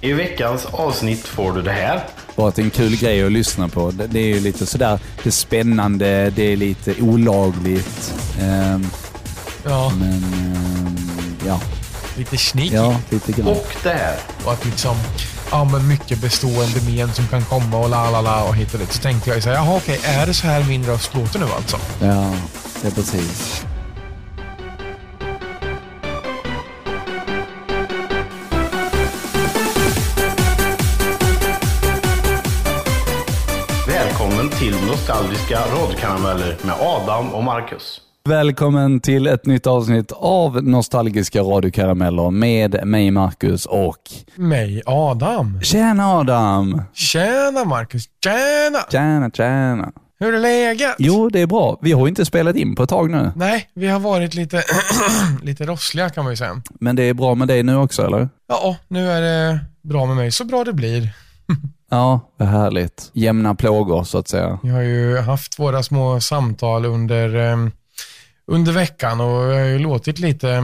I veckans avsnitt får du det här. Bara att det är en kul grej att lyssna på. Det, är ju lite sådär, det är spännande, det är lite olagligt. Ehm, Ja, men ehm, ja, lite sneaky. ja, lite grann. Och det här. Och att liksom, ja men mycket bestående men som kan komma och la la la och hit och dit. Så tänkte jag ju så här, jaha okej, är det så här min röst låter nu alltså? Ja, det är precis. Nostalgiska radiokarameller med Adam och Marcus. Välkommen till ett nytt avsnitt av Nostalgiska radiokarameller med mig Marcus och Mig, Adam. Tjena Adam! Tjena Marcus, tjena! Tjena, tjena. Hur är läget? Jo, det är bra. Vi har ju inte spelat in på ett tag nu. Nej, vi har varit lite, lite rossliga kan man ju säga. Men det är bra med dig nu också, eller? Ja, nu är det bra med mig. Så bra det blir. Ja, vad härligt. Jämna plågor, så att säga. Vi har ju haft våra små samtal under, eh, under veckan och vi har ju låtit lite, eh,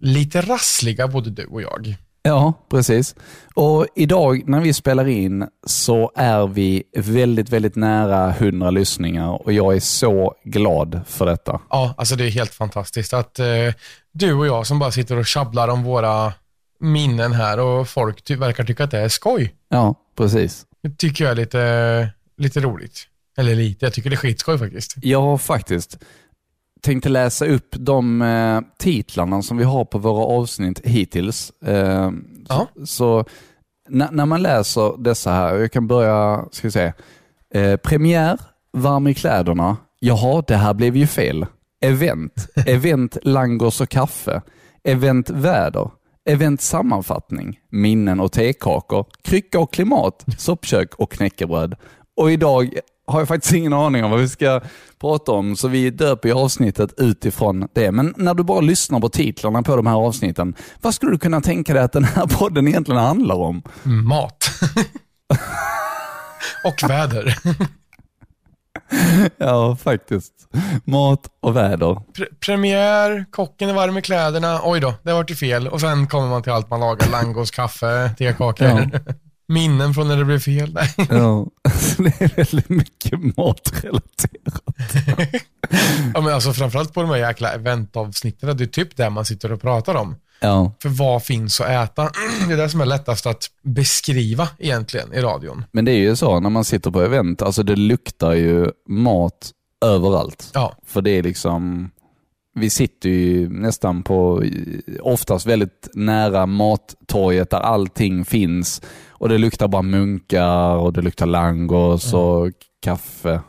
lite rassliga både du och jag. Ja, precis. Och idag när vi spelar in så är vi väldigt, väldigt nära 100 lyssningar och jag är så glad för detta. Ja, alltså det är helt fantastiskt att eh, du och jag som bara sitter och tjabblar om våra minnen här och folk ty- verkar tycka att det är skoj. Ja, precis. Det tycker jag är lite, lite roligt. Eller lite, jag tycker det är skitskoj faktiskt. Har faktiskt tänkte läsa upp de eh, titlarna som vi har på våra avsnitt hittills. Eh, Ja. Så, så när, när man läser dessa här, jag kan börja, ska vi se. Eh, premiär, varm i kläderna. Jaha, det här blev ju fel. Event, event langos och kaffe. Event väder. Event sammanfattning, minnen och tekakor, krycka och klimat, soppkök och knäckebröd. Och idag har jag faktiskt ingen aning om vad vi ska prata om, så vi döper avsnittet utifrån det. Men när du bara lyssnar på titlarna på de här avsnitten, vad skulle du kunna tänka dig att den här podden egentligen handlar om? Mm, mat. och väder. Ja, faktiskt. Mat och väder. Pre- premiär, kocken är varm i kläderna. Oj då, det har varit fel. Och sen kommer man till allt man lagar. Langos, kaffe, tekakor. Ja. Minnen från när det blev fel. Nej. Ja, det är väldigt mycket matrelaterat. Ja, men alltså, framförallt på de här jäkla eventavsnitten. Det är typ det man sitter och pratar om. Ja, För vad finns att äta? Det är det som är lättast att beskriva egentligen i radion. men det är ju så när man sitter på event, alltså det luktar ju mat överallt. Ja, För det är liksom, vi sitter ju nästan på, oftast väldigt nära mattorget där allting finns. Och det luktar bara munkar och det luktar langos och kaffe.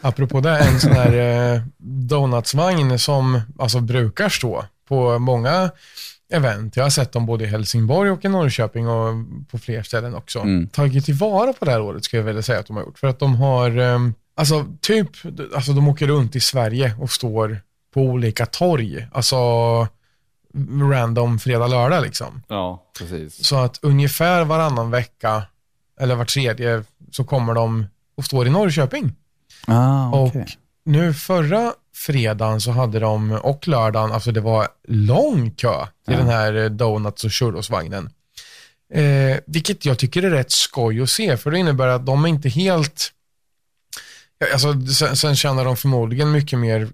apropå det, en sån här eh, donutsvagn som alltså brukar stå på många event. Jag har sett dem både i Helsingborg och i Norrköping och på fler ställen också. Mm. Tagit tillvara på det här året skulle jag vilja säga att de har gjort. För att de har, eh, alltså typ, alltså de åker runt i Sverige och står på olika torg. Alltså random fredag, lördag liksom. Ja, precis. Så att ungefär varannan vecka, eller var tredje, så kommer de och står i Norrköping. Ah, Och okej. nu förra fredagen så hade de, och lördagen, alltså det var lång kö till Ja. den här eh, Donuts och churrosvagnen. Eh, vilket jag tycker är rätt skoj att se, för det innebär att de är inte helt... Alltså, sen, sen tjänar de förmodligen mycket mer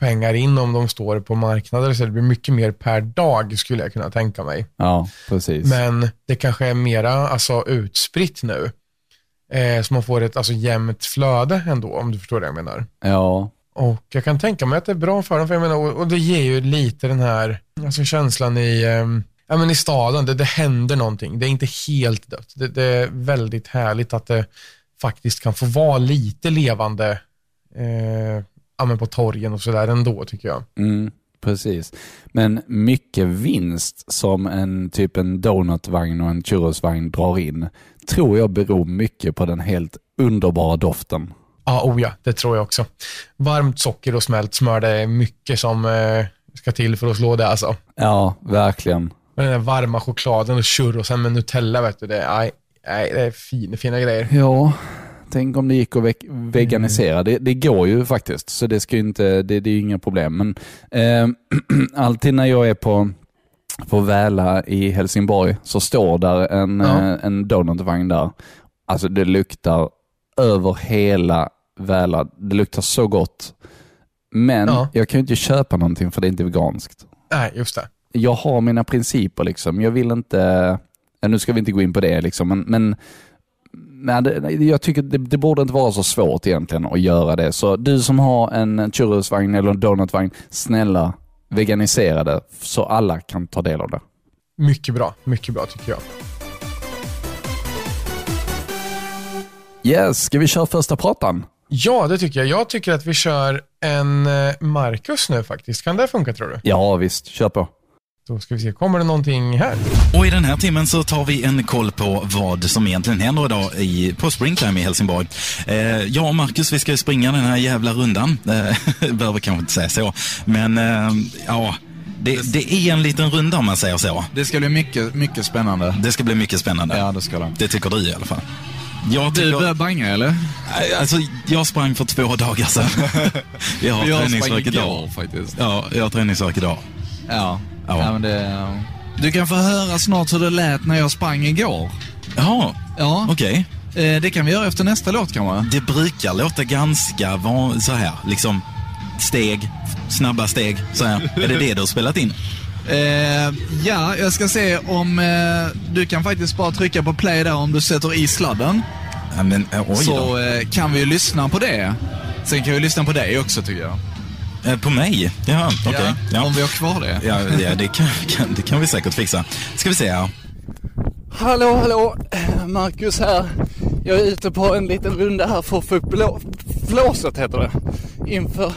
pengar in om de står på marknader, så det blir mycket mer per dag skulle jag kunna tänka mig. Ja, precis. Men det kanske är mera alltså, utspritt nu. Eh, så man får ett alltså, jämnt flöde ändå, om du förstår vad jag menar. Ja, och jag kan tänka mig att det är bra för dem, för jag menar, och, och det ger ju lite den här alltså, känslan i, eh, ja, men i staden, det, det händer någonting. Det är inte helt dött. Det, det är väldigt härligt att det faktiskt kan få vara lite levande eh, ja, men på torgen och sådär ändå, tycker jag. mm, precis. Men mycket vinst som en typ en donutvagn och en churrosvagn drar in tror jag beror mycket på den helt underbara doften. Ja, oh ja, det tror jag också. Varmt socker och smält smör, det är mycket som eh, ska till för att slå det alltså. Ja, verkligen. Och den där varma chokladen och churrosen med Nutella, vet du. Det är, nej, det är fin, fina grejer. Ja, tänk om det gick att ve- veganisera. Det, det går ju faktiskt, så det, ska inte, det, det är ju inga problem. Men eh, alltid när jag är på på Väla i Helsingborg så står där en, Ja. eh, en donutvagn där. Alltså det luktar över hela Väla. Det luktar så gott. Men Ja. jag kan ju inte köpa någonting för det är inte veganskt. Nej, just det. Jag har mina principer liksom. Jag vill inte, nu ska vi inte gå in på det liksom, men, men men det, jag tycker det, det borde inte vara så svårt egentligen att göra det. Så du som har en churrosvagn eller en donutvagn, snälla veganisera det så alla kan ta del av det. Mycket bra. Mycket bra tycker jag. Yes, ska vi köra första pratan? Ja, det tycker jag. Jag tycker att vi kör en eh, Marcus nu faktiskt. Kan det funka tror du? Ja visst, kör på. Då ska vi se. Kommer det någonting här? Och i den här timmen så tar vi en koll på vad som egentligen händer idag i, på Springtime i Helsingborg. Eh, jag och Marcus, vi ska ju springa den här jävla rundan. Eh, behöver kanske inte säga så. Men eh, ja, det, det är en liten runda om man säger så. Det ska bli mycket, mycket spännande. Det ska bli mycket spännande. Ja, det ska det. Det tycker du i alla fall. Jag Du börjar banga eller? alltså, jag sprang för två dagar sedan. jag har träningsvärk idag. igår faktiskt. Ja, jag har träningsvärk idag. Ja. Ja. ja men det, du kan få höra snart hur det lät när jag sprang igår. Jaha, Ja, okej. eh, det kan vi göra efter nästa låt kanske. Det brukar låta ganska van, så här, liksom steg, snabba steg, så här. Är det det du har spelat in? Eh, ja, jag ska se om eh, du kan faktiskt bara trycka på play där om du sätter i sladden. Ja, men, eh, oj. Så eh, kan vi ju lyssna på det. Sen kan vi lyssna på dig också tycker jag. Eh, På mig? Jaha, okej. Ja, Om Ja. vi har kvar det. Ja, ja det, kan, kan, det kan vi säkert fixa. Ska vi se här. Hallå, hallå! Marcus här. Jag är ute på en liten runda här för att få upp blå, flåset, heter det. Inför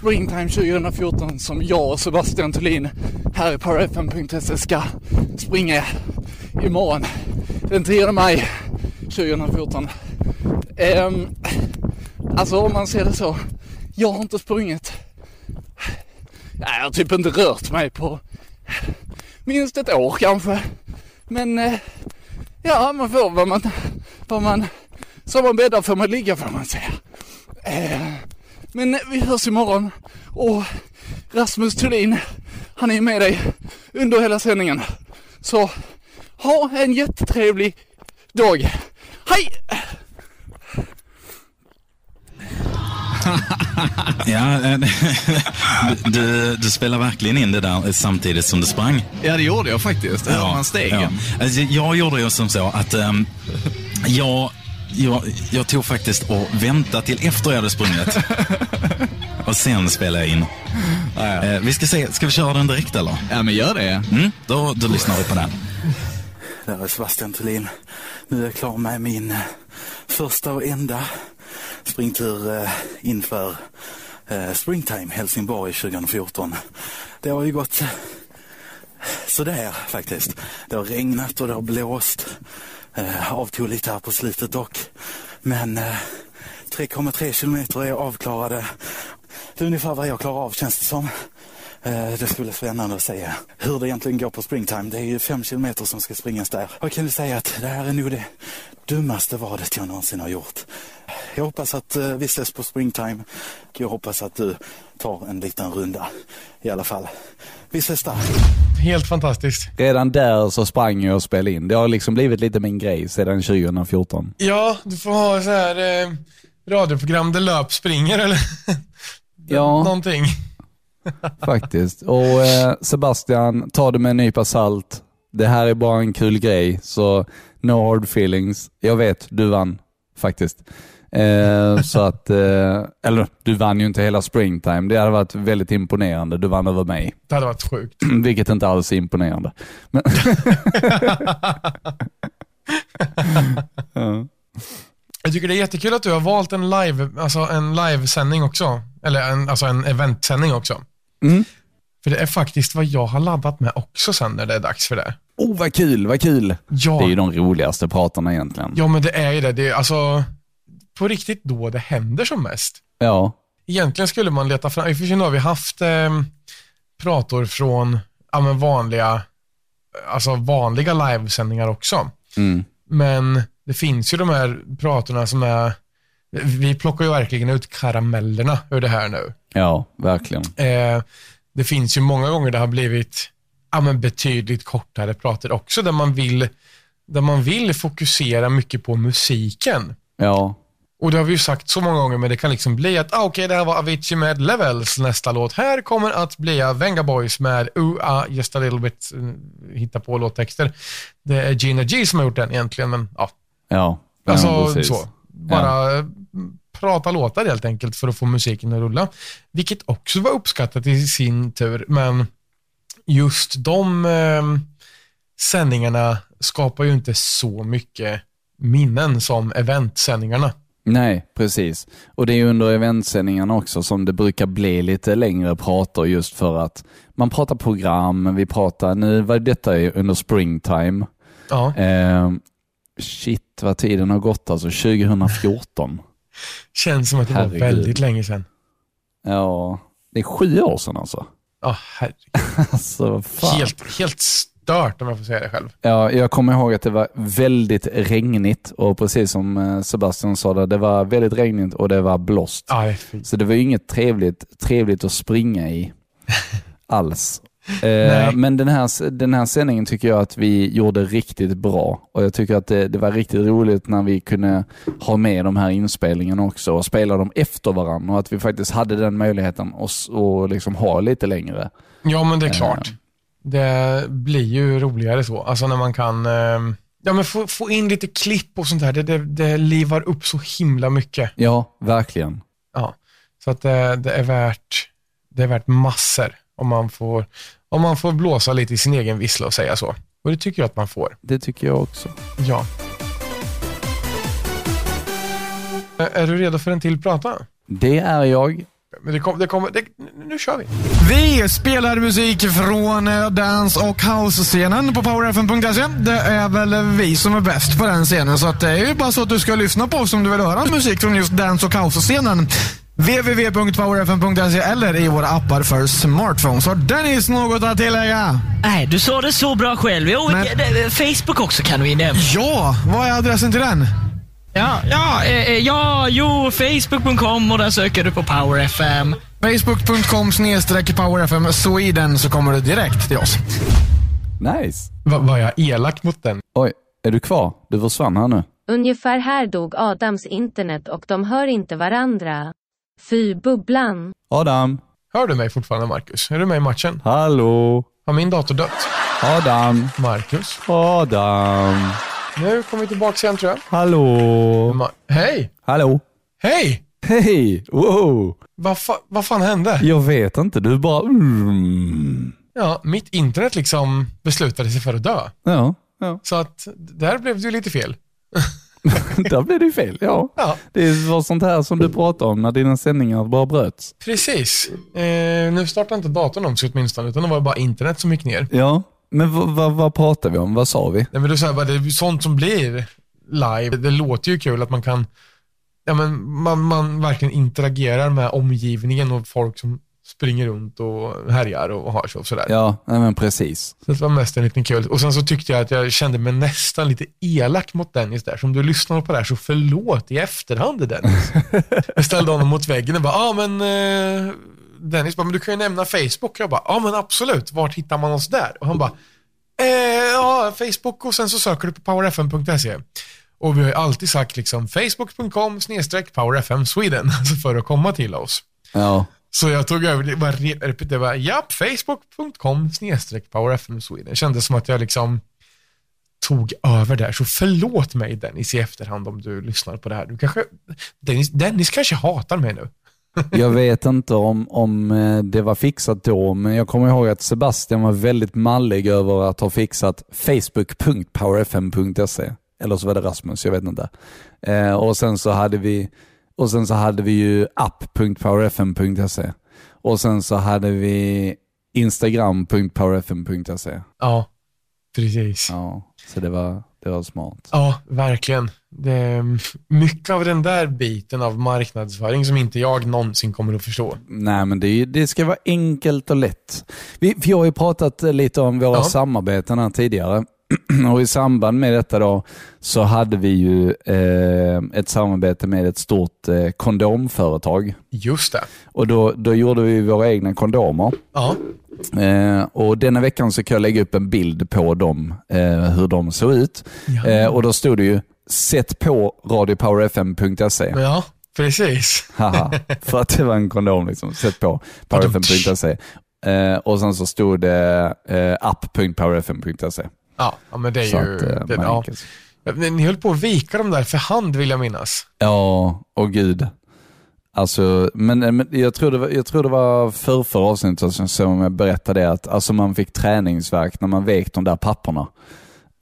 Springtime 2014 som jag och Sebastian Thulin här i powerfm.se ska springa imorgon. Den 10 maj 2014. Um, ehm, alltså om man ser det så. Jag har inte sprungit. Jag har typ inte rört mig på minst ett år kanske. Men eh, ja, man får vad man, vad man, som man bäddar får man ligga får man säga. Uh, men vi hörs imorgon och Rasmus Thulin, han är med dig under hela sändningen. Så ha en jättetrevlig dag. Hej! Ja, eh, du, du spelar verkligen in det där samtidigt som du sprang. Ja, det gjorde jag faktiskt. Hör man stegen. Ja. Alltså, jag gjorde ju som så att ehm, jag, jag, jag tog faktiskt och väntade till efter jag hade sprungit. och sen spelade jag in. Eh, vi ska se, ska vi köra den direkt eller? Ja, men gör det. Mm, då, då lyssnar vi på den. Där är Sebastian Thulin. Nu är jag klar med min eh, första och enda springtur eh, inför eh, Springtime Helsingborg 2014. Det har ju gått sådär faktiskt. Det har regnat och det har blåst. Eh, avtog lite här på slutet dock. Men eh, 3,3 kilometer är avklarade. Det är ungefär vad jag klarar av känns det som. Eh, Det skulle vara spännande att se hur det egentligen går på springtime. Det är ju fem kilometer som ska springas där. Jag kan ju säga att det här är nog det dummaste vadet jag någonsin har gjort. Jag hoppas att eh, vi ses på springtime. Jag hoppas att du tar en liten runda i alla fall. Vi ses där. Helt fantastiskt. Redan där så sprang jag och spelade in. Det har liksom blivit lite min grej sedan 2014. Ja, du får ha så här eh, radioprogram där löp springer eller Ja. någonting. Faktiskt. Och eh, Sebastian, ta det med en nypa salt. Det här är bara en kul grej, så no hard feelings. Jag vet, du vann faktiskt. Eh, så att, eh, eller du vann ju inte hela springtime. Det hade varit väldigt imponerande. Du vann över mig. Det hade varit sjukt. Vilket inte alls är imponerande. Men, ja. Jag tycker det är jättekul att du har valt en live, alltså en livesändning också. Eller en, alltså en eventsändning också. Mm. För det är faktiskt vad jag har laddat med också sen när det är dags för det. Oh, vad kul, vad kul. Ja, Det är ju de roligaste pratarna egentligen. ja men det är ju det. Det är alltså på riktigt då det händer som mest. Ja. Egentligen skulle man leta fram, i och för sig har vi haft eh, prator från ja, men vanliga, alltså vanliga livesändningar också. Mm. Men det finns ju de här pratorna som är, vi plockar ju verkligen ut karamellerna ur det här nu. Ja, verkligen. Eh, det finns ju många gånger det har blivit ja, men betydligt kortare prater också, där man vill, där man vill fokusera mycket på musiken. Ja, Och det har vi ju sagt så många gånger, men det kan liksom bli att, ah, okej, det här var Avicii med Levels, nästa låt här kommer att bli Venga Boys med Uh, ah, just a little bit, uh, hitta på låttexter. Det är Gina G som har gjort den egentligen, men ja, ja. ja Alltså precis. så. Bara eh, prata låtar helt enkelt för att få musiken att rulla. Vilket också var uppskattat i sin tur, men just de eh, sändningarna skapar ju inte så mycket minnen som eventsändningarna. Nej, precis. Och det är ju under eventsändningarna också som det brukar bli lite längre prator just för att man pratar program, vi pratar, nu var detta under springtime. Ja, Eh, shit vad tiden har gått alltså, 2014. känns som att det Herregud. var väldigt länge sedan. Ja, det är sju år sedan alltså. Ja, herregud. Alltså, fan. Helt, helt stört om jag får säga det själv. Ja, jag kommer ihåg att det var väldigt regnigt och precis som eh, Sebastian sa, där, det var väldigt regnigt och det var blåst. Ja, det. Så det var inget trevligt, trevligt att springa i alls. Eh, men den här, den här sändningen tycker jag att vi gjorde riktigt bra och jag tycker att det, det var riktigt roligt när vi kunde ha med de här inspelningarna också och spela dem efter varandra och att vi faktiskt hade den möjligheten att liksom ha lite längre. Ja, men det är Eh. klart. Det blir ju roligare så. Alltså när man kan eh, ja, men få, få in lite klipp och sånt där. Det, det, det livar upp så himla mycket. Ja, verkligen. Ja. Så att det, det, är värt, det är värt massor om man, får, om man får blåsa lite i sin egen vissla och säga så. Och det tycker jag att man får. Det tycker jag också. Ja. Är du redo för en till prata? Det är jag. Men det kom, det kommer, det, nu kör vi. Vi spelar musik från eh, dance och house-scenen på powerfm.se. Det är väl vi som är bäst på den scenen, så att det är ju bara så att du ska lyssna på oss om du vill höra musik från just dance och house-scenen. www.powerfm.se eller i våra appar för smartphones. Har Dennis något att tillägga? Nej, du sa det så bra själv. Jo, Men- Facebook också kan vi nämna. Ja, vad är adressen till den? Ja, ja, eh, eh, ja, jo, facebook.com och där söker du på Power FM. Facebook.com snedstreck powerfm Sweden så kommer du direkt till oss. Nice. Va, var jag elak mot den? Oj, är du kvar? Du försvann här nu. Ungefär här dog Adams internet och de hör inte varandra. Fy bubblan. Adam. Hör du mig fortfarande, Marcus? Är du med i matchen? Hallå. Har min dator dött? Adam. Marcus? Adam. Nu kommer vi tillbaka igen, tror jag. Hallå. Ma- Hej! Hallå. Hej! Hej! Wow! Vad, fa- vad fan hände? Jag vet inte, du bara... Mm. Ja, mitt internet liksom beslutade sig för att dö. Ja, ja. Så att där blev det ju lite fel. Där blev det ju fel. Ja. Ja, Det var sånt här som du pratade om när dina sändningar bara bröts. precis. Eh, nu startar inte datorn om sig åtminstone, utan det var bara internet som gick ner. Ja, men vad, pratade vi om? Vad sa vi? Nej, men så här, bara, det är sånt som blir live. Det låter ju kul att man kan, ja, men man, man verkligen interagerar med omgivningen och folk som springer runt och härjar och har sig och sådär. Ja, men precis. Så det var mest en liten kul. Och sen så tyckte jag att jag kände mig nästan lite elak mot Dennis där. Så om du lyssnar på det här så förlåt i efterhand Dennis. jag ställde honom mot väggen och bara, ja ah, men eh, Dennis bara, men du kan ju nämna Facebook. Jag bara, ja ah, men absolut, vart hittar man oss där? Och han bara, eh, ja Facebook och sen så söker du på powerfm.se. Och vi har ju alltid sagt liksom facebook.com snedstreck powerfm Sweden, alltså för att komma till oss. Ja, så jag tog över det, var, det var japp, facebook.com snedstreck powerfm Sweden. Det kändes som att jag liksom tog över där. Så förlåt mig Dennis i efterhand om du lyssnar på det här. Du kanske, Dennis, Dennis kanske hatar mig nu. jag vet inte om, om eh, det var fixat då, men jag kommer ihåg att Sebastian var väldigt mallig över att ha fixat facebook.powerfm.se. Eller så var det Rasmus, jag vet inte. Eh, och sen så hade vi och sen så hade vi ju app.powerfm.se. Och sen så hade vi instagram.powerfm.se. Ja, precis. Ja. Ja, så det var, det var smart. verkligen. Det mycket av den där biten av marknadsföring som inte jag någonsin kommer att förstå. Nej, men det, det ska vara enkelt och lätt. Vi, för jag har ju pratat lite om våra Ja. samarbeten här tidigare. och i samband med detta då så hade vi ju eh, ett samarbete med ett stort eh, kondomföretag. Just det. Och då, då gjorde vi våra egna kondomer. Ja. Eh, och denna veckan så kan jag lägga upp en bild på dem, eh, hur de såg ut. Ja. Eh, och då stod det ju, sätt på radiopowerfm.se. Ja, precis. Haha, för att det var en kondom liksom. Sätt på powerfm.se. Eh, och sen så stod det eh, app.powerfm.se. Ja, ja men det är Så ju... att, eh, det, ja. enkelt- Ni höll på att vika dem där för hand vill jag minnas. Ja, och gud. Alltså, men, men jag, tror det var, jag tror det var för, för avsnittet som- jag berättade att alltså man fick träningsverk när man vek de där papperna.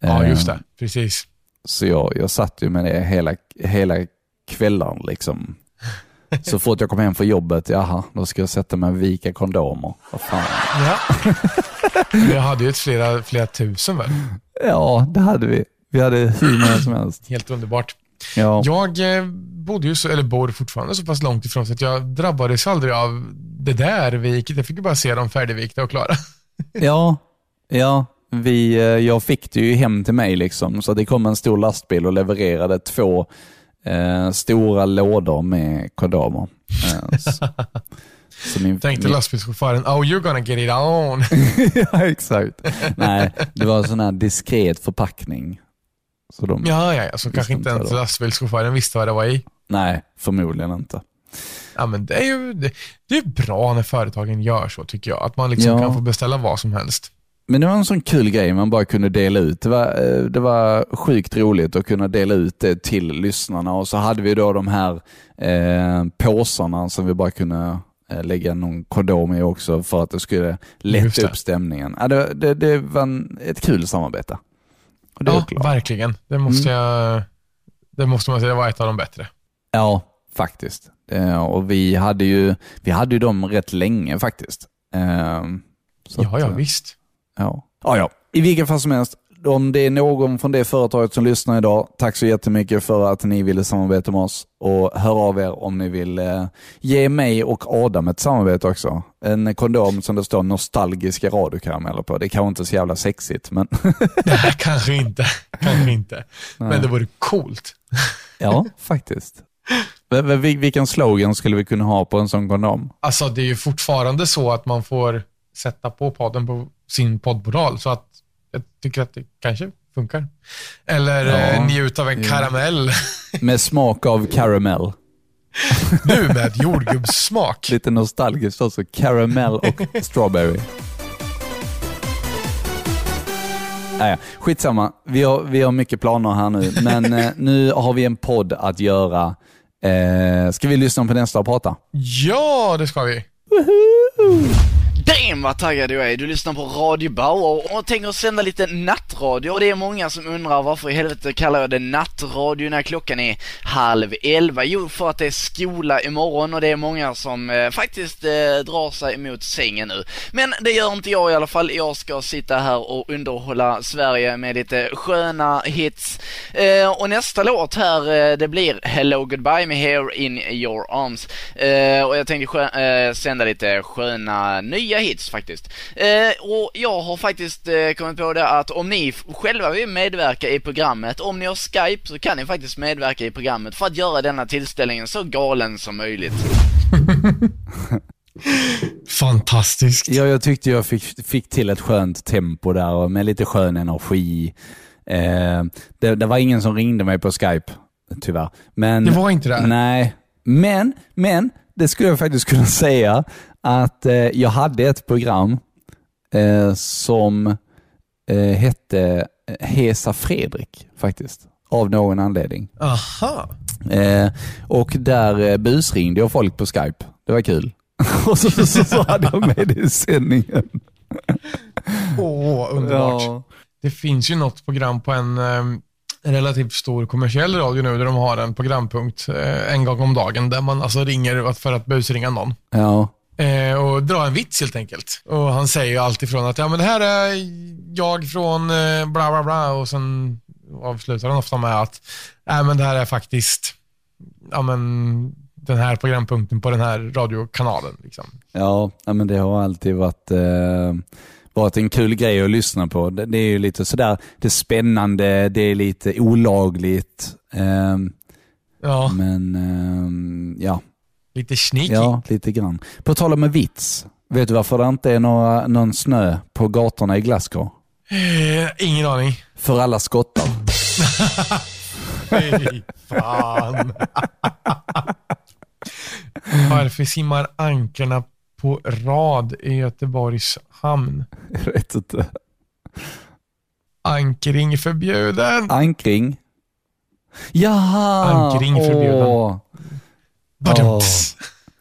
Ja, Eh, just det. Precis. Så jag, jag satt ju med det hela, hela kvällen. Liksom. Så fort jag kom hem från jobbet, jaha, då ska jag sätta mig och vika kondomer. Vad fan. Ja. Vi hade ju ett flera, flera tusen väl? Ja, det hade vi. Vi hade hur många som helst. Helt underbart. Ja, Jag eh, bodde ju, så, eller bor fortfarande så pass långt ifrån så att jag drabbades aldrig av det där viket. Jag fick ju bara se dem färdigvikta och klara. ja, ja. Vi, eh, jag fick det ju hem till mig, liksom, så det kom en stor lastbil och levererade två eh, stora lådor med kondomer. Eh, så, så min, Tänkte min, lastbilschauffören, oh you're gonna get it on. ja, exakt. Nej, det var en sån här diskret förpackning. Så de, ja, ja, ja. Så kanske inte ens lastbilschauffören visste vad det var i. Nej, förmodligen inte. Ja, men det är ju det, det är bra när företagen gör så tycker jag. Att man liksom Ja. kan få beställa vad som helst. Men det var en sån kul grej man bara kunde dela ut. Det var, eh, det var sjukt roligt att kunna dela ut det till lyssnarna och så hade vi då de här eh, påsarna som vi bara kunde eh, lägga någon kondom i också för att det skulle lätta upp stämningen. Ja, det, det, det var en, ett kul samarbete. Ja, verkligen. Det måste jag... Det måste man säga, var ett av de bättre. Ja, faktiskt. Eh, och vi hade, ju, vi hade ju dem rätt länge faktiskt. Så ja, ja, visst. Ja. Ja, ja. I vilken fall som helst, om det är någon från det företaget som lyssnar idag, tack så jättemycket för att ni ville samarbeta med oss och hör av er om ni vill eh, ge mig och Adam ett samarbete också. En kondom som det står nostalgiska radiokarameller på. Det är kanske inte så jävla sexigt, men Nej, kanske inte. Kanske inte. Men det vore coolt. ja, faktiskt. Vilken slogan skulle vi kunna ha på en sån kondom? Alltså, det är ju fortfarande så att man får sätta på podden på sin poddportal, så att jag tycker att det kanske funkar. Eller Ja. eh, njut av en Ja. karamell. Med smak av caramel. nu med jordgubbssmak. Lite nostalgiskt också. Caramel och strawberry. Nej, skitsamma. Vi har, vi har mycket planer här nu, men eh, nu har vi en podd att göra. Eh, ska vi lyssna på nästa och prata? Ja, det ska vi. Damn vad taggad jag är! Du lyssnar på Radio Bauer och tänker sända lite nattradio och det är många som undrar varför i helvete kallar jag det nattradio när klockan är halv elva? Jo, för att det är skola imorgon och det är många som eh, faktiskt eh, drar sig emot sängen nu. Men det gör inte jag i alla fall. Jag ska sitta här och underhålla Sverige med lite sköna hits. Eh, och nästa låt här, eh, det blir Hello Goodbye med Here In Your Arms. Eh, och jag tänkte skö- eh, sända lite sköna nya hits faktiskt. Eh, och jag har faktiskt eh, kommit på det att om ni själva vill medverka i programmet, om ni har Skype så kan ni faktiskt medverka i programmet för att göra denna tillställningen så galen som möjligt. Fantastiskt. Ja, jag tyckte jag fick, fick till ett skönt tempo där och med lite skön energi. Eh, det, det var ingen som ringde mig på Skype, tyvärr. Men, Det var inte det? Nej, men, men det skulle jag faktiskt kunna säga att eh, jag hade ett program eh, som eh, hette Hesa Fredrik faktiskt, av någon anledning. Aha. Eh, och där eh, busringde jag folk på Skype. Det var kul. och så, så, så hade jag med det i sändningen. Åh, underbart. Ja. Det finns ju något program på en eh, relativt stor kommersiell radio nu där de har en programpunkt eh, en gång om dagen där man alltså ringer för att busringa någon. Ja. Eh, och dra en vits helt enkelt. Och han säger ju alltid från att ja men det här är jag från eh, bla bla bla och sen avslutar han ofta med att ja men det här är faktiskt ja men den här programpunkten på den här radiokanalen. Liksom. Ja, ja, men det har alltid varit, eh, Det är en kul grej att lyssna på. Det, det är ju lite sådär, det är spännande, det är lite olagligt. Ehm, Ja, men ehm, ja, lite sneaky. ja, lite grann. På tal om vits. Vet du varför det inte är några, någon snö på gatorna i Glasgow? Eh, ingen aning. För alla skottar. Fy fan. Varför simmar ankarna på rad i Göteborgs hamn? Jag vet inte. Ankring förbjuden. Ankring. Jaha! Ankring förbjuden. Åh. Badumts.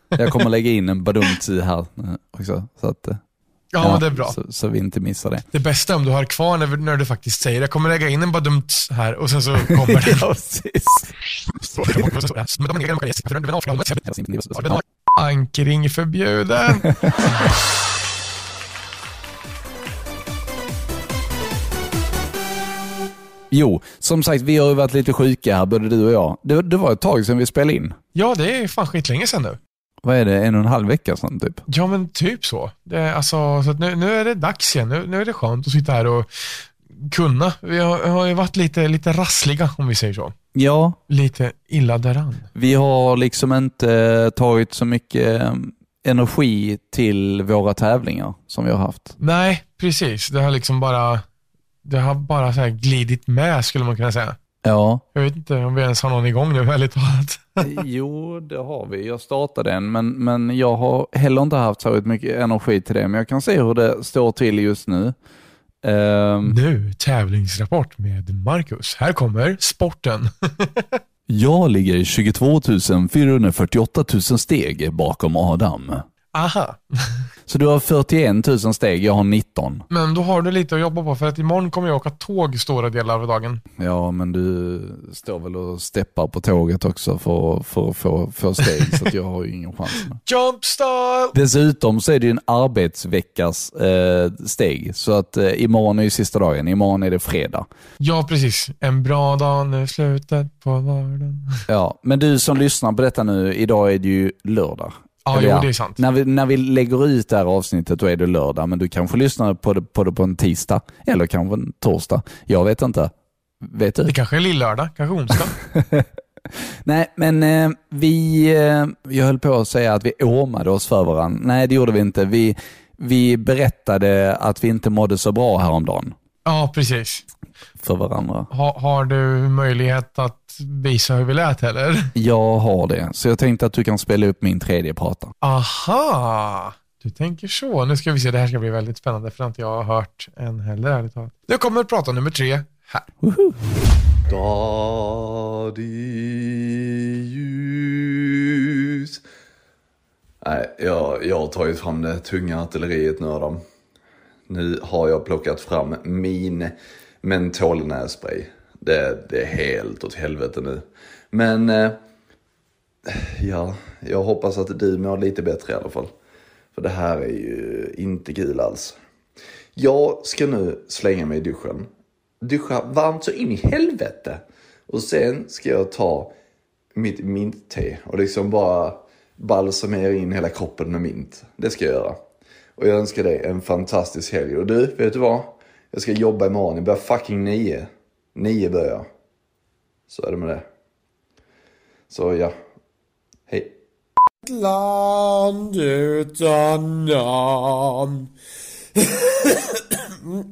Jag kommer lägga in en badumts i här eh, också. Så, att, eh, Ja, det är bra. Så, så vi inte missar det. Det bästa om du har kvar när, när du faktiskt säger jag kommer lägga in en badumts här och sen så kommer den. ja, precis. Ankring förbjuden. Jo, som sagt, vi har ju varit lite sjuka här, både du och jag. Det, det var ett tag sedan vi spelade in. Ja, det är fan skitlänge sedan nu. Vad är det, en och en halv vecka sedan typ? Ja, men typ så. Det alltså, så nu, nu är det dags igen. Nu, nu är det skönt att sitta här och kunna. Vi har, har ju varit lite, lite rassliga, om vi säger så. Ja, Lite illa däran. vi har liksom inte tagit så mycket eh, energi till våra tävlingar som vi har haft. Nej, precis. Det har liksom bara, det har bara så glidit med, skulle man kunna säga. Ja, Jag vet inte om vi ens har någon igång nu, ärligt talat. jo det har vi. Jag startade den, men, men jag har heller inte haft så mycket energi till det. Men jag kan se hur det står till just nu. Ehm, Nu, tävlingsrapport med Marcus. Här kommer sporten. jag ligger 22 448 000 steg bakom Adam. Aha. Så du har 41 000 steg, jag har 19. Men då har du lite att jobba på, för att imorgon kommer jag åka tåg stora delar av dagen. Ja, men du står väl och steppar på tåget också för, för att få, få steg, så att jag har ju ingen chans. nu. Jump style! Dessutom så är det ju en arbetsveckas eh, steg, så att eh, imorgon är ju sista dagen. Imorgon är det fredag. Ja, precis. En bra dag nu, slutet på vardagen. Ja, men du som lyssnar på detta nu, idag är det ju lördag. Ja, Eller jo, det är sant. När vi, när vi lägger ut det här avsnittet då är det lördag, men du kanske lyssnar på det på, det på en tisdag, eller kanske en torsdag. Jag vet inte. Vet du? Det kanske är lillördag, kanske onsdag. Nej, men eh, vi, eh, jag höll på att säga att vi åmade oss för varandra. Nej, det gjorde vi inte. Vi, vi berättade att vi inte mådde så bra häromdagen Ja, precis. för varandra. Ha, har du möjlighet att visa hur vi lät eller? Jag har det, så jag tänkte att du kan spela upp min tredje prata. Aha! Du tänker så. Nu ska vi se, det här ska bli väldigt spännande för det har inte jag hört än heller ärligt talat. Nu kommer prata nummer tre här. ljus. Nej, jag, jag har tagit fram det tunga artilleriet nu Adam. Nu har jag plockat fram min mentolnässpray. Det, det är helt åt helvete nu. Men, eh, ja, jag hoppas att du mår lite bättre i alla fall. För det här är ju inte kul alls. Jag ska nu slänga mig i duschen. Duscha varmt så in i helvete. Och sen ska jag ta mitt mintte och liksom bara balsamera in hela kroppen med mint. Det ska jag göra. Och jag önskar dig en fantastisk helg. Och du, vet du vad? Jag ska jobba imorgon. Jag börjar fucking nio. Nio börjar. Så är det med det. Så ja. Hej. Ett land utan namn.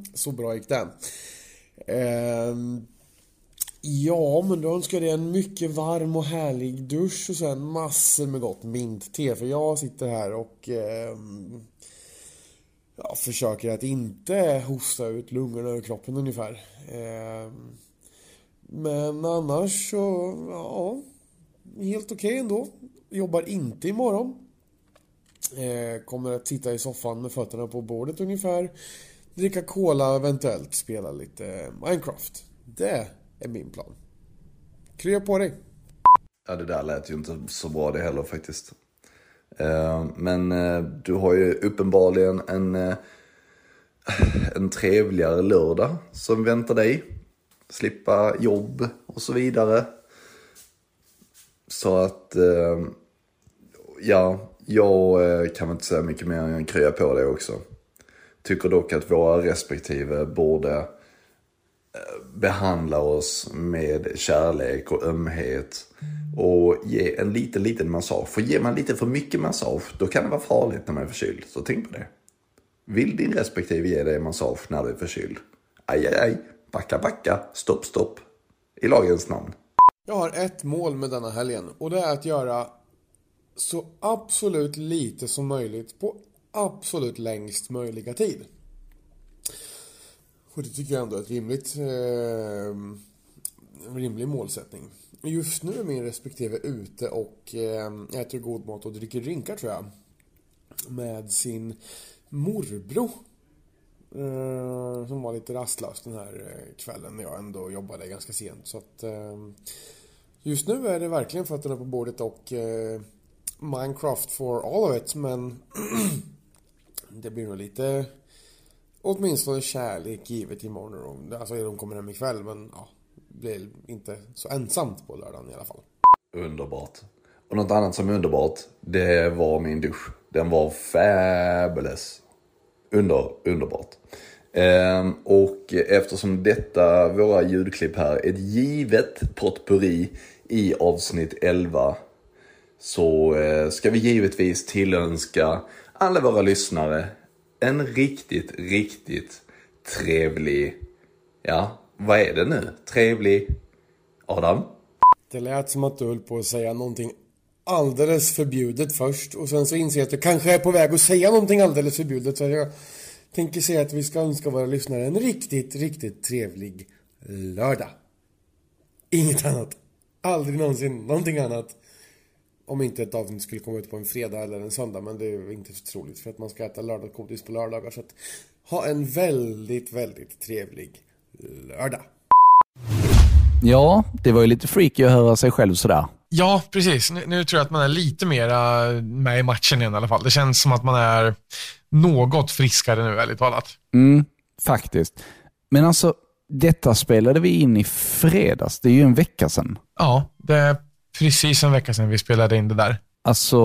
Så bra gick den. Ehm, ja, men då önskar jag dig en mycket varm och härlig dusch och sen massor med gott mintte. För jag sitter här och eh, ja, försöker att inte hosta ut lungorna ur kroppen ungefär. Ehm, men annars så, ja, helt okej ändå. Jobbar inte imorgon. Eh, kommer att sitta i soffan med fötterna på bordet ungefär. Dricka cola, eventuellt spela lite Minecraft. Det är min plan. Krya på dig. Ja, det där lät ju inte så bra det heller faktiskt. Eh, men eh, du har ju uppenbarligen en, eh, en trevligare lördag som väntar dig. Slippa jobb och så vidare. Så att, ja, jag kan väl inte säga mycket mer än krya på dig också. Tycker dock att våra respektive borde behandla oss med kärlek och ömhet och ge en liten, liten massage. För ger man lite för mycket massage, då kan det vara farligt när man är förkyld. Så tänk på det. Vill din respektive ge dig massage när du är förkyld? Aj, aj, aj. Backa, backa. Stopp, stopp. I lagens namn. Jag har ett mål med denna helgen och det är att göra så absolut lite som möjligt på absolut längst möjliga tid. Och det tycker jag ändå är ett rimligt, eh, en rimlig målsättning. Just nu är min respektive ute och eh, äter god mat och dricker drinkar tror jag. Med sin morbror. Eh, som var lite rastlös den här eh, kvällen när jag ändå jobbade ganska sent. Så att, just nu är det verkligen fötterna på bordet och Minecraft for all of it. Men det blir nog lite åtminstone kärlek givet imorgon. Alltså de kommer hem ikväll men ja, blir inte så ensamt på lördagen i alla fall. Underbart. Och något annat som är underbart, det var min dusch. Den var fabulous. Under, underbart. Ehm, och eftersom detta, våra ljudklipp här, är ett givet potpurri i avsnitt 11 så eh, ska vi givetvis tillönska alla våra lyssnare en riktigt, riktigt trevlig, ja, vad är det nu? Trevlig, Adam? Det lät som att du höll på att säga någonting alldeles förbjudet först och sen så inser jag att du kanske är på väg att säga någonting alldeles förbjudet så jag tänker säga att vi ska önska våra lyssnare en riktigt, riktigt trevlig lördag. Inget annat. Aldrig någonsin någonting annat. Om inte ett avsnitt skulle komma ut på en fredag eller en söndag, men det är inte så troligt för att man ska äta lördagsgodis på lördagar. Så att ha en väldigt, väldigt trevlig lördag. Ja, det var ju lite freaky att höra sig själv sådär. Ja, precis. Nu, nu tror jag att man är lite mera med i matchen igen i alla fall. Det känns som att man är något friskare nu, ärligt talat. Mm, faktiskt. Men alltså, detta spelade vi in i fredags. Det är ju en vecka sedan. Ja, det är precis en vecka sedan vi spelade in det där. Alltså,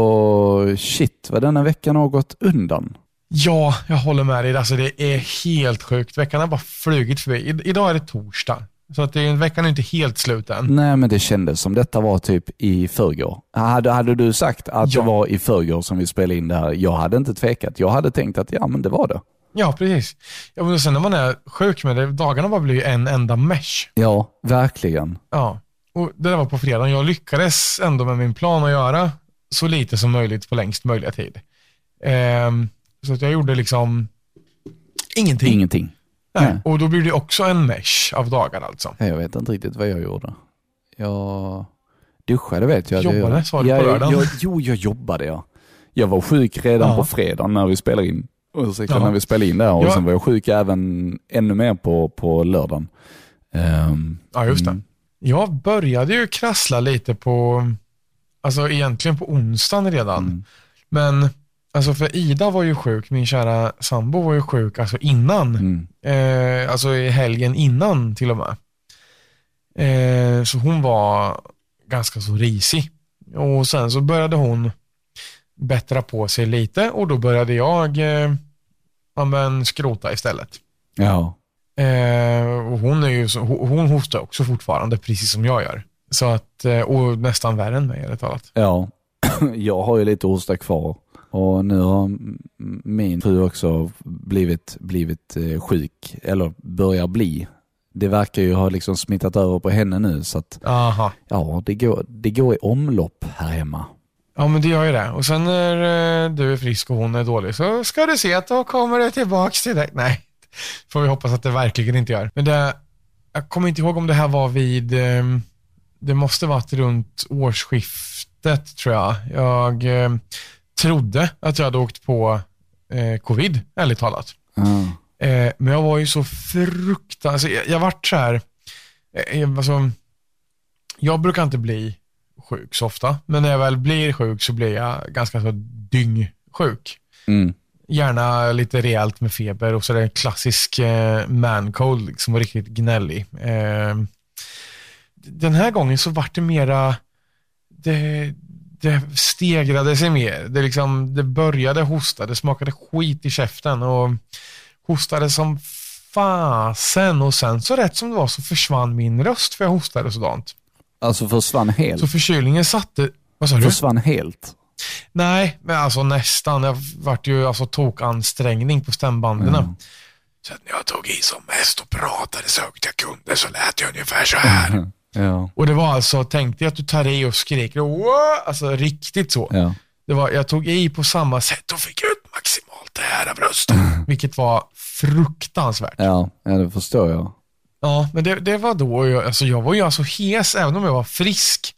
shit vad denna veckan har gått undan. Ja, jag håller med dig. Alltså, det är helt sjukt. Veckan har bara flugit förbi. I, idag är det torsdag. Så att det, veckan är inte helt slut än. Nej, men det kändes som detta var typ i förrgår. Hade, hade du sagt att Ja. det var i förrgår som vi spelade in det här, jag hade inte tvekat. Jag hade tänkt att ja, men det var det. Ja, precis. Ja, men sen när man är sjuk med det, dagarna bara blir en enda mesh. Ja, verkligen. Ja, och det där var på fredagen. Jag lyckades ändå med min plan att göra så lite som möjligt på längst möjliga tid. Ehm, så att jag gjorde liksom ingenting. Ingenting. Nej. Nej. Och då blir det också en mesh av dagar alltså. Jag vet inte riktigt vad jag gjorde. Jag duschade vet jag. Jobbade, Det- sa du på jag- lördagen? Jag, jo, jag jobbade ja. Jag var sjuk redan Ja. på fredagen när vi spelade in. Ursäkta, Ja. när vi spelade in där och Ja. sen var jag sjuk även ännu mer på, på lördagen. Ehm, Ja, just det. mm. Jag började ju krassla lite på, alltså egentligen på onsdagen redan. Mm. Men, alltså för Ida var ju sjuk, min kära sambo var ju sjuk alltså innan. Mm. Eh, alltså i helgen innan till och med. Eh, så hon var ganska så risig. Och sen så började hon bättra på sig lite och då började jag eh, ja, men skrota istället. Ja. Eh, och hon, är ju så, hon, hon hostar också fortfarande, precis som jag gör. Så att, eh, och nästan värre än mig, ärligt talat. Ja, jag har ju lite hosta kvar. Och nu har min fru också blivit, blivit eh, sjuk, eller börjar bli. Det verkar ju ha liksom smittat över på henne nu så att Aha. ja, det går, det går i omlopp här hemma. Ja, men det gör ju det. Och sen när eh, du är frisk och hon är dålig så ska du se att då kommer det tillbaks till dig. Nej, får vi hoppas att det verkligen inte gör. Men det, jag kommer inte ihåg om det här var vid, eh, det måste varit runt årsskiftet tror jag. Jag eh, trodde att jag hade åkt på eh, covid, ärligt talat. Ja. Eh, men jag var ju så fruktansvärt, alltså, jag, jag vart så här, eh, jag, alltså, jag brukar inte bli sjuk så ofta, men när jag väl blir sjuk så blir jag ganska så dyngsjuk. Mm. Gärna lite rejält med feber och så är det en klassisk eh, man cold, liksom riktigt gnällig. Eh, den här gången så vart det mera, det, det stegrade sig mer. Det, liksom, det började hosta, det smakade skit i käften och hostade som fasen och sen så rätt som det var så försvann min röst för jag hostade sådant. Alltså försvann helt? Så förkylningen satte, vad sa du? Försvann helt? Nej, men alltså nästan. Jag vart ju alltså tokansträngning på stämbanden. Mm. Så att när jag tog i som mest och pratade så högt jag kunde så lät jag ungefär så här. Ja. Och det var alltså, tänk dig att du tar i och skriker, alltså riktigt så. Ja. Det var, jag tog i på samma sätt och fick ut maximalt det här av rösten. Vilket var fruktansvärt. Ja, ja, det förstår jag. Ja, men det, det var då, jag, alltså jag var ju alltså hes, även om jag var frisk.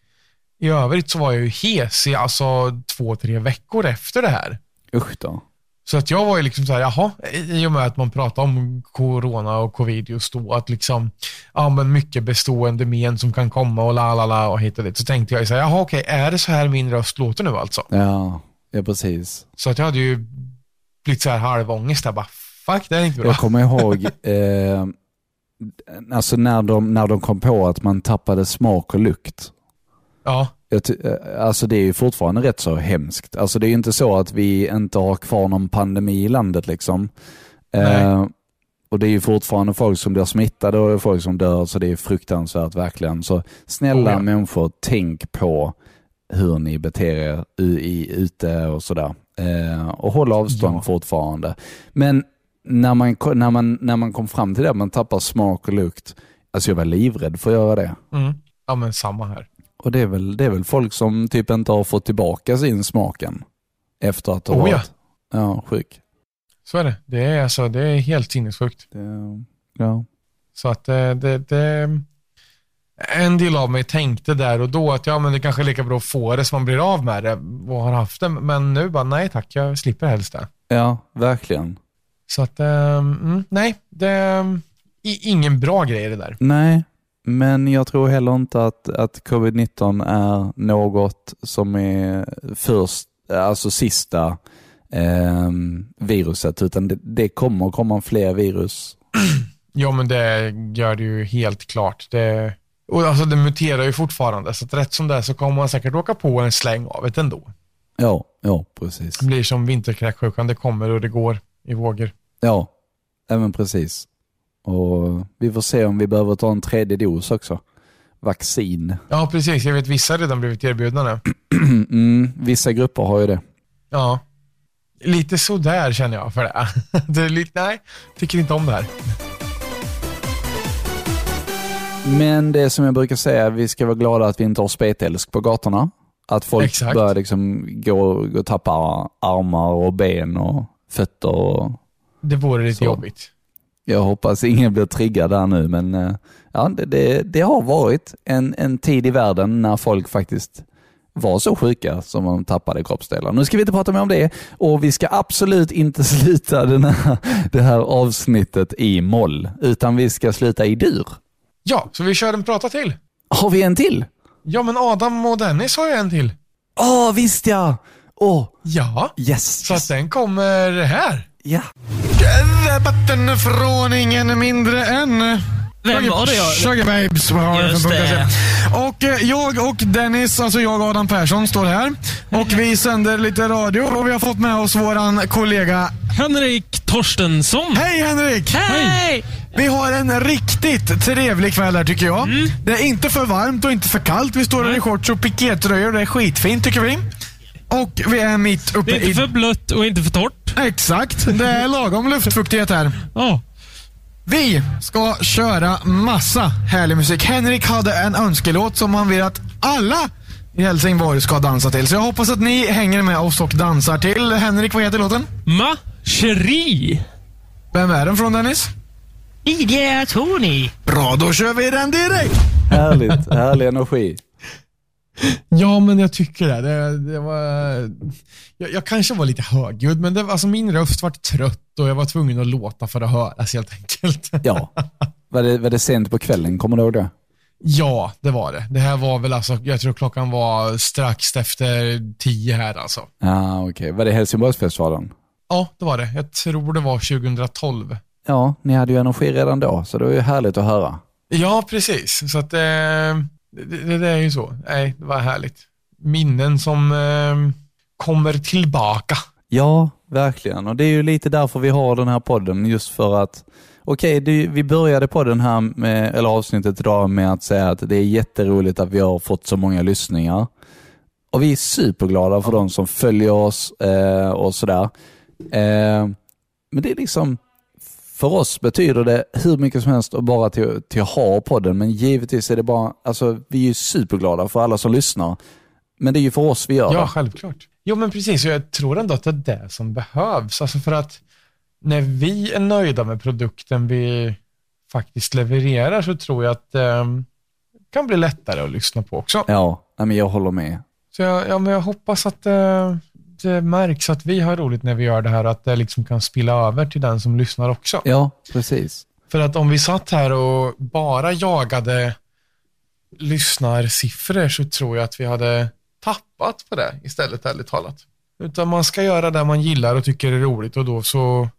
I övrigt så var jag ju hes i alltså två, tre veckor efter det här. Usch då. Så att jag var ju liksom så här, jaha, i och med att man pratar om corona och covid just då, att liksom, ja men mycket bestående men som kan komma och la la la och hit och dit. Så tänkte jag ju så här, jaha okej, är det så här min röst låter nu alltså? Ja, ja precis. Så att jag hade ju blivit så här halvångest där, bara fuck det är inte bra. Jag kommer ihåg, eh, alltså när de, när de kom på att man tappade smak och lukt. Ja, alltså det är ju fortfarande rätt så hemskt. Alltså det är ju inte så att vi inte har kvar någon pandemi i landet liksom. Eh, och det är ju fortfarande folk som blir smittade och folk som dör, så det är fruktansvärt verkligen. Så snälla Oh ja. människor, tänk på hur ni beter er i, ute och sådär. Eh, och håll avstånd Ja. fortfarande. Men när man, när, man, när man kom fram till det, man tappar smak och lukt, alltså jag var livrädd för att göra det. mm. ja men samma här. Och det är, väl, det är väl folk som typ inte har fått tillbaka sin smaken efter att ha Oh ja. varit ja, sjuk. Så är det. Det är, alltså, det är helt sinnessjukt. Det, ja. Så att det, det, det, en del av mig tänkte där och då att ja, men det kanske är lika bra att få det så man blir av med det och har haft det. Men nu bara nej tack, jag slipper helst det. ja, verkligen. Så att, ehm, mm, nej, det är ingen bra grej det där. Nej, men jag tror heller inte att, att covid-19 är något som är först, alltså sista ehm, viruset, utan det, det kommer komma fler virus. Ja, men det gör det ju helt klart. Det, och alltså, det muterar ju fortfarande, så att rätt som det är så kommer man säkert åka på en släng av det ändå. Ja, ja precis. Det blir som vinterkräksjukan, det kommer och det går i vågor. Ja, även precis. Och Vi får se om vi behöver ta en tredje dos också. Vaccin. Ja, precis. Jag vet vissa har redan blivit erbjudna det. Mm, vissa grupper har ju det. Ja. Lite sådär känner jag för det. det är lite, nej, tycker inte om det här. Men det som jag brukar säga, vi ska vara glada att vi inte har spetälsk på gatorna. Att folk Exakt. börjar liksom gå, gå och tappa armar och ben och fötter. Och, Det vore lite Så. jobbigt. Jag hoppas ingen blir triggad där nu, men eh, ja, det, det, det har varit en, en tid i världen när folk faktiskt var så sjuka som de tappade kroppsdelar. Nu ska vi inte prata mer om det och vi ska absolut inte sluta den här, det här avsnittet i moll, utan vi ska sluta i dur. Ja, så vi kör en prata till. Har vi en till? Ja, men Adam och Dennis har ju en till. Åh, visst ja! Åh, Ja, yes! så att den kommer här. Ja. Debatten från ingen mindre än... Vem var det jag? Sugar Babes på Just det. Och eh, jag och Dennis, alltså jag och Adam Persson står här. Och vi sänder lite radio och vi har fått med oss våran kollega. Henrik Torstensson. Hej Henrik! Hej! Vi har en riktigt trevlig kväll här tycker jag. Det är inte för varmt och inte för kallt. Vi står här i shorts och pikétröjor. Det är skitfint tycker vi. Och vi är mitt uppe Det är inte i... för blött och inte för torrt. Exakt. Det är lagom luftfuktighet här. Ja. Vi ska köra massa härlig musik. Henrik hade en önskelåt som han vill att alla i Helsingborg ska dansa till. Så jag hoppas att ni hänger med oss och dansar till. Henrik, vad heter låten? Ma Cherie. Vem är den från Dennis? Lydia Tony. Bra, då kör vi den direkt. Härligt, härlig energi. Ja, men jag tycker det. Det, det var... Jag, jag kanske var lite högljudd, men det, alltså, min röst var trött och jag var tvungen att låta för att höras helt enkelt. Ja. Var det, var det sent på kvällen? Kommer du ihåg det? Ja, det var det. Det här var väl alltså, jag tror klockan var strax efter tio här alltså. Ja, okej. Var det Helsingborgsfestivalen? Ja, det var det. Jag tror det var 2012. Ja, ni hade ju energi redan då, så det var ju härligt att höra. Ja, precis. Så att eh, det, det, det är ju så. Nej, det var härligt. Minnen som eh, kommer tillbaka. Ja, verkligen. Och det är ju lite därför vi har den här podden, just för att Okej, okay, vi började podden här, med, eller avsnittet idag med att säga att det är jätteroligt att vi har fått så många lyssningar. Och vi är superglada för de som följer oss eh, och sådär. Eh, men det är liksom, för oss betyder det hur mycket som helst att bara till, till att ha podden, men givetvis är det bara, alltså vi är ju superglada för alla som lyssnar. Men det är ju för oss vi gör Ja, det. självklart. Jo, men precis. Jag tror ändå att det är det som behövs. Alltså för att när vi är nöjda med produkten vi faktiskt levererar så tror jag att det kan bli lättare att lyssna på också. Ja, men jag håller med. Så jag, ja, men jag hoppas att det, det märks att vi har roligt när vi gör det här och att det liksom kan spilla över till den som lyssnar också. Ja, precis. För att om vi satt här och bara jagade lyssnarsiffror så tror jag att vi hade tappat på det istället, ärligt talat. Utan man ska göra det man gillar och tycker är roligt och då så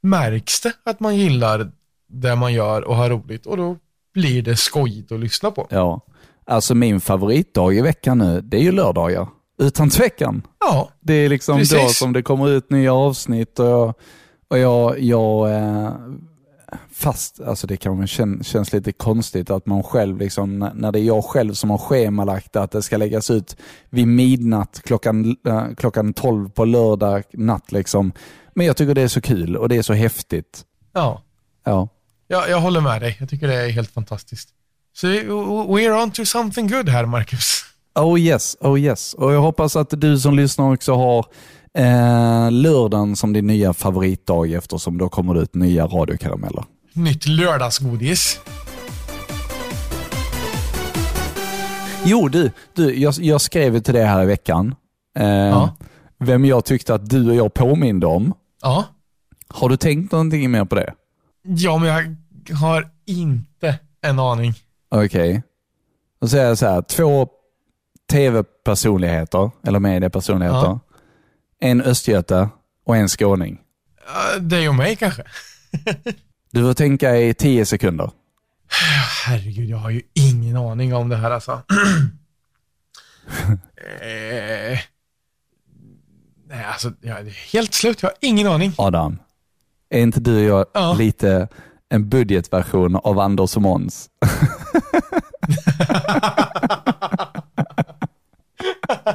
märks det att man gillar det man gör och har roligt och då blir det skojigt att lyssna på. Ja. Alltså min favoritdag i veckan nu, det är ju lördagar. Utan tvekan. Ja, Det är liksom då Precis. som det kommer ut nya avsnitt och jag, och jag, jag eh, fast, alltså det kanske kän, känns lite konstigt att man själv, liksom, när- det är jag själv som har schemalagt att det ska läggas ut vid midnatt klockan, eh, klockan 12 på lördag natt. Liksom. Men jag tycker det är så kul och det är så häftigt. ja. Ja. Jag, jag håller med dig. Jag tycker det är helt fantastiskt. Så we- we're on to something good här, Marcus. Oh yes, oh yes. Och jag hoppas att du som lyssnar också har eh, lördagen som din nya favoritdag eftersom då kommer det ut nya radiokarameller. Nytt lördagsgodis. Jo du, du jag, jag skrev till dig här i veckan eh, vem jag tyckte att du och jag påminde om. Ja. Har du tänkt någonting mer på det? Ja, men jag har inte en aning. Okej. Då säger jag så här, två tv-personligheter, eller mediepersonligheter. Ja. En östgöte och en skåning. Det är och mig kanske. Du får tänka i tio sekunder. Herregud, jag har ju ingen aning om det här alltså. eh, nej, alltså, jag är helt slut. Jag har ingen aning. Adam, är inte du och jag Ja. lite en budgetversion av Anders och Måns?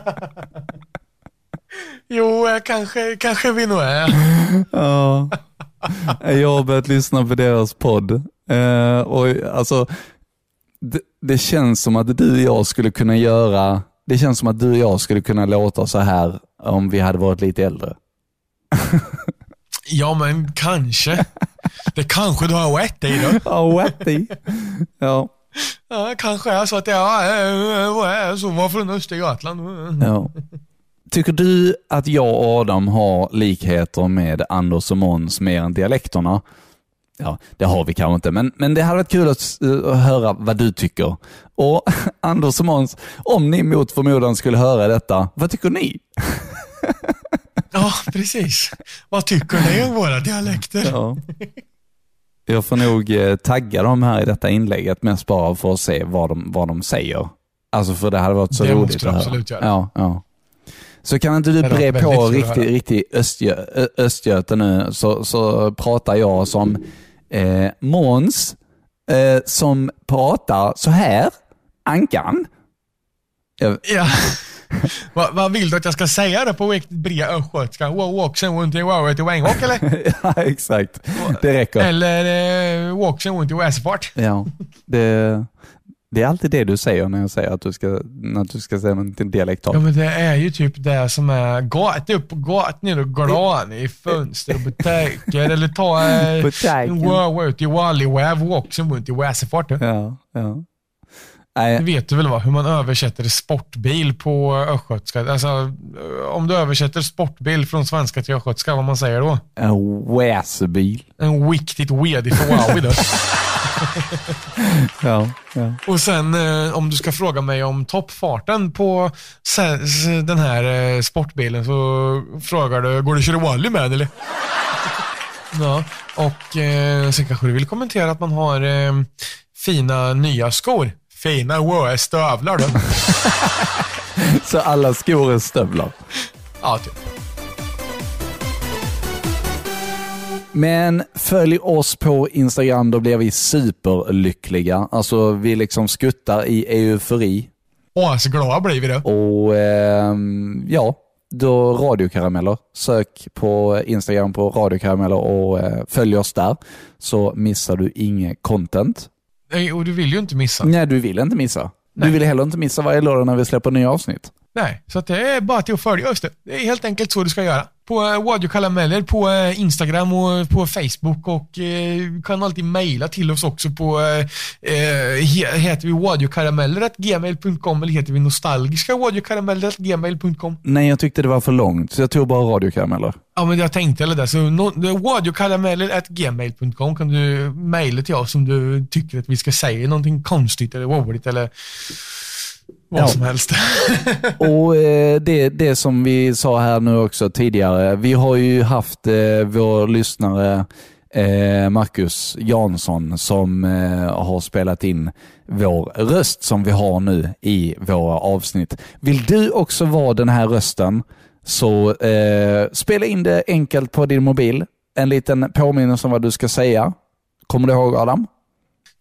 Jo, eh, kanske, kanske vi nog är. Ja. Jag har börjat lyssna på deras podd. Eh, och alltså, det, det känns som att du och jag skulle kunna göra, det känns som att du och jag skulle kunna låta så här om vi hade varit lite äldre. Ja, men kanske. Det kanske du har rätt i då. Ja, rätt i. Ja. Ja, kanske är så att jag är, så var från Östergötland. Ja. Tycker du att jag och Adam har likheter med Anders och Måns mer än dialekterna? Ja, det har vi kanske inte, men, men det hade varit kul att, eh, att höra vad du tycker. Och Anders och Måns, om ni mot förmodan skulle höra detta, vad tycker ni? Ja, precis. Vad tycker ni om våra dialekter? Ja. Jag får nog eh, tagga dem här i detta inlägget mest bara för att se vad de, vad de säger. Alltså för det hade varit så Det roligt måste du absolut göra. Ja, ja. Så kan inte du Det bre på riktigt, höra. riktigt östgö, östgöte nu så, så pratar jag som eh, Måns eh, som pratar så här. Ankan. Jag, Ja. Vad, vad vill du att jag ska säga då på riktigt bred östgötska? Walksen runt i wow, i Wanghock eller? ja, exakt. Det räcker. Eller eh, walksen runt i Väsefart? Ja, det, det är alltid det du säger när jag säger att du ska, när du ska säga någonting dialektalt. Ja men det är ju typ det som är gat upp och gat ner och glan i fönster och butiker eller ta eh, Butiken. wow ut i Walliwäv walksen runt i Väsefart. Ja, ja. Nej, Det vet du väl va? Hur man översätter sportbil på östgötska. Alltså, eh, om du översätter sportbil från svenska till östgötska, vad man säger då? en väsebil. En riktigt wedig Ferrari då. Ja, ja. Och sen eh, om du ska fråga mig om toppfarten på den här eh, sportbilen så frågar du, går det att köra Wally med eller? ja, och eh, sen kanske du vill kommentera att man har eh, fina nya skor. Fina wow, stövlar då. Så alla skor är stövlar. ja, typ. Men följ oss på Instagram, då blir vi superlyckliga. Alltså vi liksom skuttar i eufori. Asglada blir vi då. Och ehm, ja, då radiokarameller. Sök på Instagram på radiokarameller och eh, följ oss där. Så missar du inget content. Nej, och du vill ju inte missa. Nej, du vill inte missa. Du vill heller inte missa varje lördag när vi släpper nya avsnitt. Nej, så att det är bara till att följa oss det. Det är helt enkelt så du ska göra. På eh, på eh, Instagram och på Facebook och eh, kan alltid mejla till oss också på, eh, eh, he- heter vi radiokarameller.gmail.com eller heter vi nostalgiska radiokarameller.gmail.com? Nej, jag tyckte det var för långt, så jag tog bara radiokarameller. Ja, men jag tänkte eller det. Så no, radiokarameller.gmail.com kan du mejla till oss om du tycker att vi ska säga någonting konstigt eller roligt eller vad Ja. som helst. Och eh, det, det som vi sa här nu också tidigare, vi har ju haft eh, vår lyssnare eh, Marcus Jansson som har spelat in vår röst som vi har nu i våra avsnitt. Vill du också vara den här rösten så eh, spela in det enkelt på din mobil. En liten påminnelse om vad du ska säga. Kommer du ihåg Adam?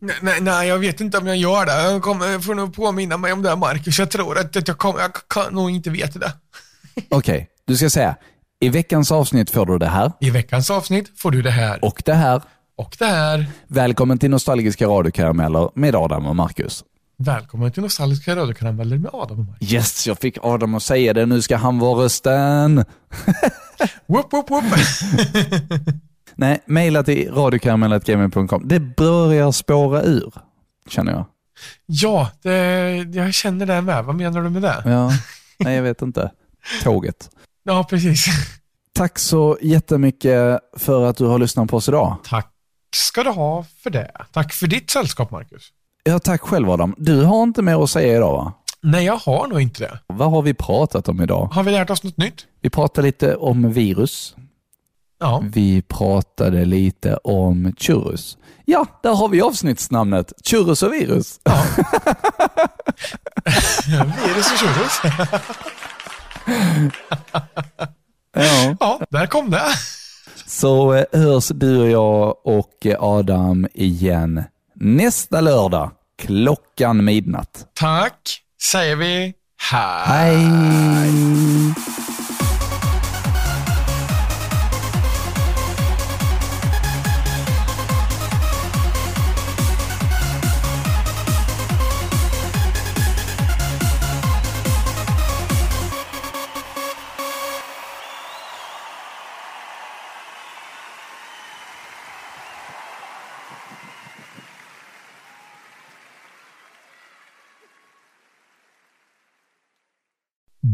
Nej, nej, nej, jag vet inte om jag gör det. Jag kommer, jag får nog påminna mig om det, Marcus. Jag tror att, att jag, kommer, jag kan nog inte veta det. Okej, du ska säga i veckans avsnitt får du det här. I veckans avsnitt får du det här. Och det här. Och det här. Välkommen till Nostalgiska radiokarameller med Adam och Marcus. Välkommen till Nostalgiska radiokarameller med Adam och Marcus. Yes, jag fick Adam att säga det. Nu ska han vara rösten. Whoop, whoop, whoop. Nej, mejla till radiokarameller.gmail.com. Det börjar spåra ur, känner jag. Ja, det, jag känner det med. Vad menar du med det? Ja, nej jag vet inte. Tåget. Ja, precis. Tack så jättemycket för att du har lyssnat på oss idag. Tack ska du ha för det. Tack för ditt sällskap, Marcus. Ja, tack själv Adam. Du har inte mer att säga idag va? Nej, jag har nog inte det. Vad har vi pratat om idag? Har vi lärt oss något nytt? Vi pratade lite om virus. Ja. Vi pratade lite om churros. Ja, där har vi avsnittsnamnet. Churros och virus. Virus och churros. Ja. ja, där kom det. Så eh, hörs du och jag och Adam igen nästa lördag klockan midnatt. Tack, säger vi. Hej. Hej!